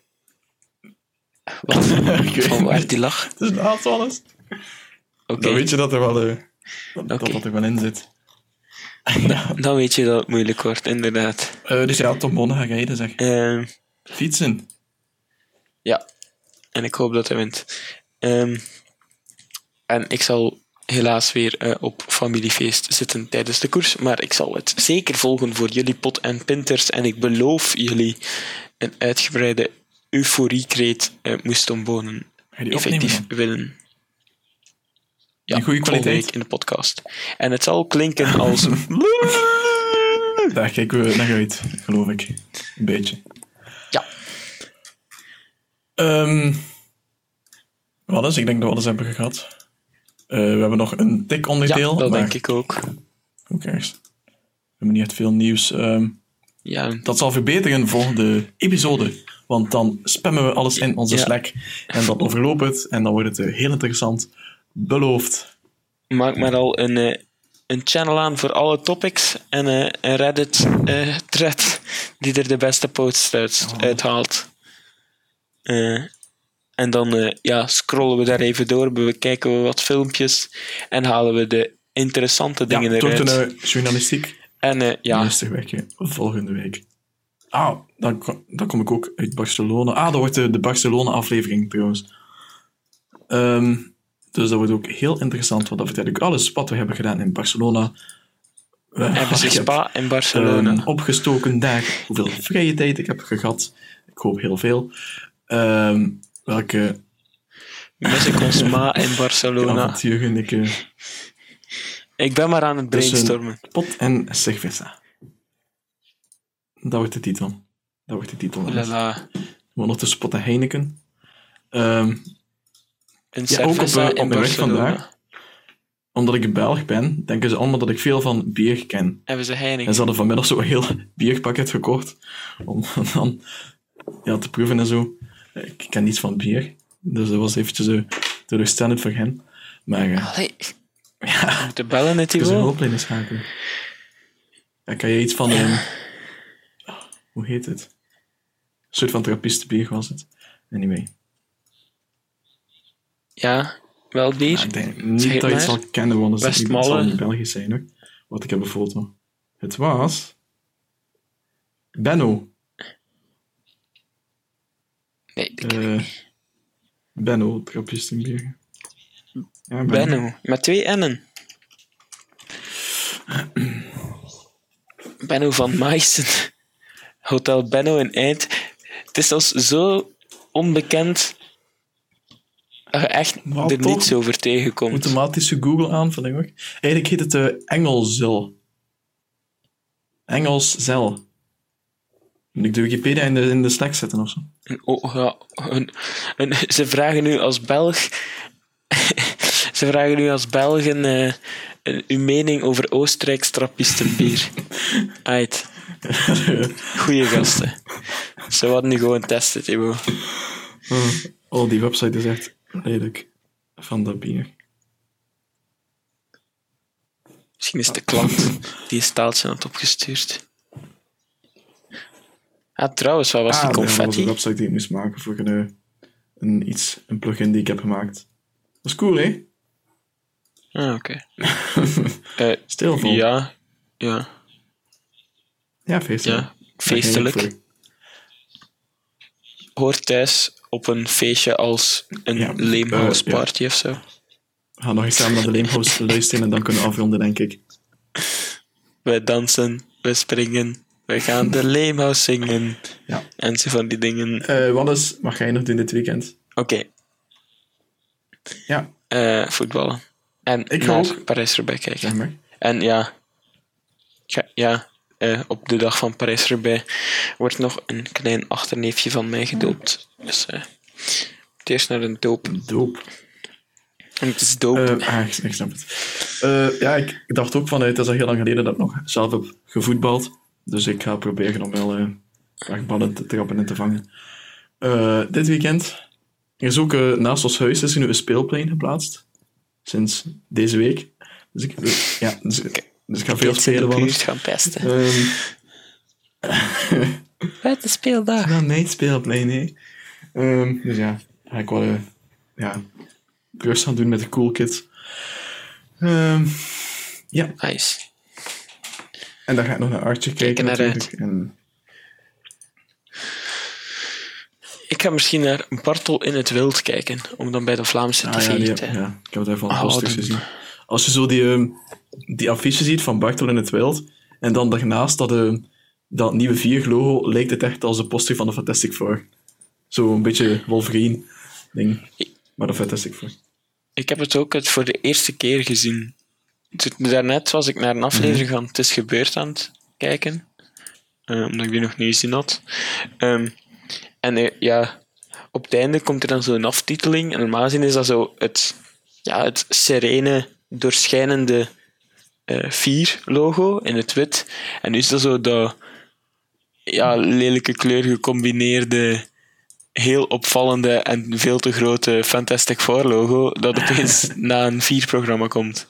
Wat? (laughs) Van waar die lach? Is aanvallis. Oké, Dan weet je dat er wel, eh, dat, dat dat er wel in zit. dan weet je dat het moeilijk wordt, inderdaad. Eh, dus ja, Tom Bonne gaat rijden, zeg. Ehm, Fietsen. Ja, en ik hoop dat hij wint. Ehm, en ik zal helaas weer eh, op familiefeest zitten tijdens de koers, maar ik zal het zeker volgen voor jullie pot en pinters en ik beloof jullie een uitgebreide euforiekreet uh, je die effectief winnen. Ja, goede kwaliteit? in de podcast. En het zal klinken als... (laughs) Daar kijken we naar uit, geloof ik. Een beetje. ja, Ehm wat is? Ik denk dat we alles hebben gehad. Eh, we hebben nog een tik ja onderdeel. dat maar denk ik ook. Who cares? We hebben niet echt veel nieuws. Ehm, Ja, dat zal verbeteren volgende episode. Want dan spammen we alles in onze Ja. Slack. En dan overloopt het. En dan wordt het eh, heel interessant. Beloofd. maak maar al een, eh, een channel aan voor alle topics en een Reddit-thread die er de beste posts uit, Oh. uithaalt. En dan eh, ja, scrollen we daar even door, bekijken we wat filmpjes en halen we de interessante dingen ja, eruit. tot een journalistiek. En eh, ja, Rustig werken volgende week. Ah, dan, dan kom ik ook uit Barcelona. Ah, dat wordt de, de Barcelona-aflevering trouwens. Ehm, dus dat wordt ook heel interessant, want dan vertel ik alles wat we hebben gedaan in Barcelona. We hebben ze Spa in Barcelona. ehm, opgestoken daar, hoeveel vrije tijd ik heb gehad. Ik hoop heel veel. Ehm, welke Mis (laughs) ik ons ma in Barcelona. ik... Ik ben maar aan het tussen brainstormen. Pot en cerveza. Dat wordt de titel. Dat wordt de titel. Lala. Maar ondertussen pot en Heineken. Ehm, Een Ja, ook op, op weg Barcelona. vandaag. omdat ik Belg ben, denken ze allemaal dat ik veel van bier ken. Hebben ze En Heineken. ze hadden vanmiddag zo'n heel (laughs) bierpakket gekocht. Om dan ja, te proeven en zo. Ik ken niets van bier. Dus dat was eventjes uh, teleurstellend voor hen. Maar uh, Allee, ja, moeten bellen, net ik is een hulplijn schakelen. Ja, kan je iets van... hoe heet het? Een soort van trappistenbier was het. Anyway. Ja, wel bier. Maar ik denk niet dat je het zal kennen, want het is niet- het zal niet Belgisch zijn hoor. Wat ik heb een foto. Het was... Benno. Nee, ik- Eh Benno, trappistenbier. Ja, Benno. Met twee N'en. (clears throat) Benno van Meissen. Hotel Benno in Eind. Het is als zo onbekend dat je echt Maar er toch, niets over tegenkomt. Automatische Google aan, vind ik ook. Eigenlijk heet het uh, Engelzel. Engelszel. Moet ik de Wikipedia in de, in de zetten of zo? Oh, ja, ze vragen nu als Belg. (laughs) ze vragen nu als Belg een, eh, een- uw mening over Oostenrijks trappistenbier. (laughs) Uit. Goeie gasten. Ze hadden nu gewoon testen, Thibaut. Oh, die website is echt lelijk. Van dat bier. Misschien is de klant die een staaltje had opgestuurd. Ah, trouwens, wat was die Ah, nee, dat was confetti? een website die ik moest maken voor een, eh, een, iets, een plugin die ik heb gemaakt. Dat is cool, hè? Ah, oké. (laughs) Eh, Stilvol. ja, ja, Ja, feestelijk. ja. Feestelijk. Hoort thuis op een feestje als een Ja, Leemhouse eh, ja. of zo. voor. We gaan nog eens samen naar de Leemhouse (laughs) luisteren en dan kunnen we afronden, denk ik. Wij dansen, we springen, we gaan de Leemhouse zingen. Ja. En zo van die dingen. Wat is, mag jij nog doen dit weekend? Oké, Ja, eh, voetballen. En Ik naar ook. Parijs-Roubaix kijken. zeg maar. En ja, ja, ja eh, op de dag van Parijs-Roubaix wordt nog een klein achterneefje van mij gedoopt. Dus eh, het eerst naar een doop. Doop. En het is doop. Eh, ah, ik, ik snap het. Ja, ik, dacht ook van, eh, het is al heel lang geleden dat ik nog zelf heb gevoetbald. Dus ik ga proberen om wel ballen te trappen en te vangen. Eh, dit weekend is ook eh, naast ons huis is er nu een speelplein geplaatst. Sinds deze week. Dus ik, ja, dus, dus ik ga veel spelen. ballen. buurt gaan pesten. Ehm, (laughs) Wat de speeldag. ja, nee, het speelplein, nee. Ehm, dus ja, ga ik wel ja, rust gaan doen met de cool kids. Ehm, ja, Nice. En dan ga ik nog naar Artje kijken Kijk natuurlijk. En, Ik ga misschien naar Bartel in het Wild kijken, om dan bij de Vlaamse ah, tv ja, die, te... ja, ik heb het even wat posters een- gezien. Als je zo die, ehm, die affiche ziet van Bartel in het Wild, en dan daarnaast dat, eh, dat nieuwe Vier-logo, lijkt het echt als een poster van de Fantastic Four. Zo een beetje Wolverine-ding. Maar de Fantastic Four. Ik heb het ook het voor de eerste keer gezien. Daarnet was ik naar een aflevering van Het is gebeurd aan het kijken. eh, omdat ik die nog niet gezien had. Ehm, en eh, ja, op het einde komt er dan zo'n aftiteling. En normaal gezien is dat zo het, ja, het serene, doorschijnende eh 4-logo in het wit. En nu is dat zo dat ja, lelijke kleur gecombineerde heel opvallende en veel te grote Fantastic Four logo dat opeens (laughs) na een vier-programma komt.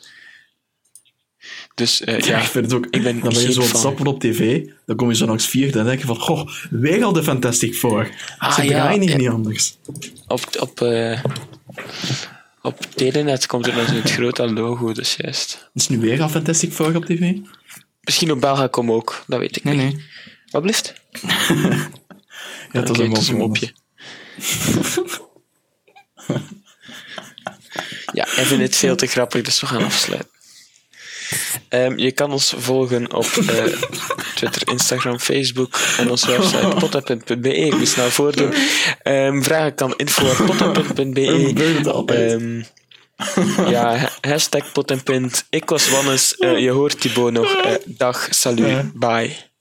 Dus eh, Ja, ja, ik vind het ook. ik ben dan ben je zo stappen op tv, dan kom je zo langs vier, dan denk je van, goh, weer al de Fantastic Four. Ah, Ze ja, draaien hier ja. niet anders. op, op, eh, op Telenet komt er dan zo het grote logo, dus juist. Is nu weer al Fantastic Four op tv? Misschien op Belgacom ook, dat weet ik niet. nee. Wat blieft? (laughs) Ja, een het is een mopje. (laughs) ja, hij vindt het veel te grappig, dus we gaan afsluiten. Ehm, je kan ons volgen op eh, (laughs) Twitter, Instagram, Facebook en onze website (laughs) potta.be. Ik moet snel voordoen. Ehm, vragen kan het (laughs) altijd. Ehm, ja, ha- hashtag pot en pint. Ik was Wannes. Eh, je hoort Thibaut nog. Eh, dag, salut, bye.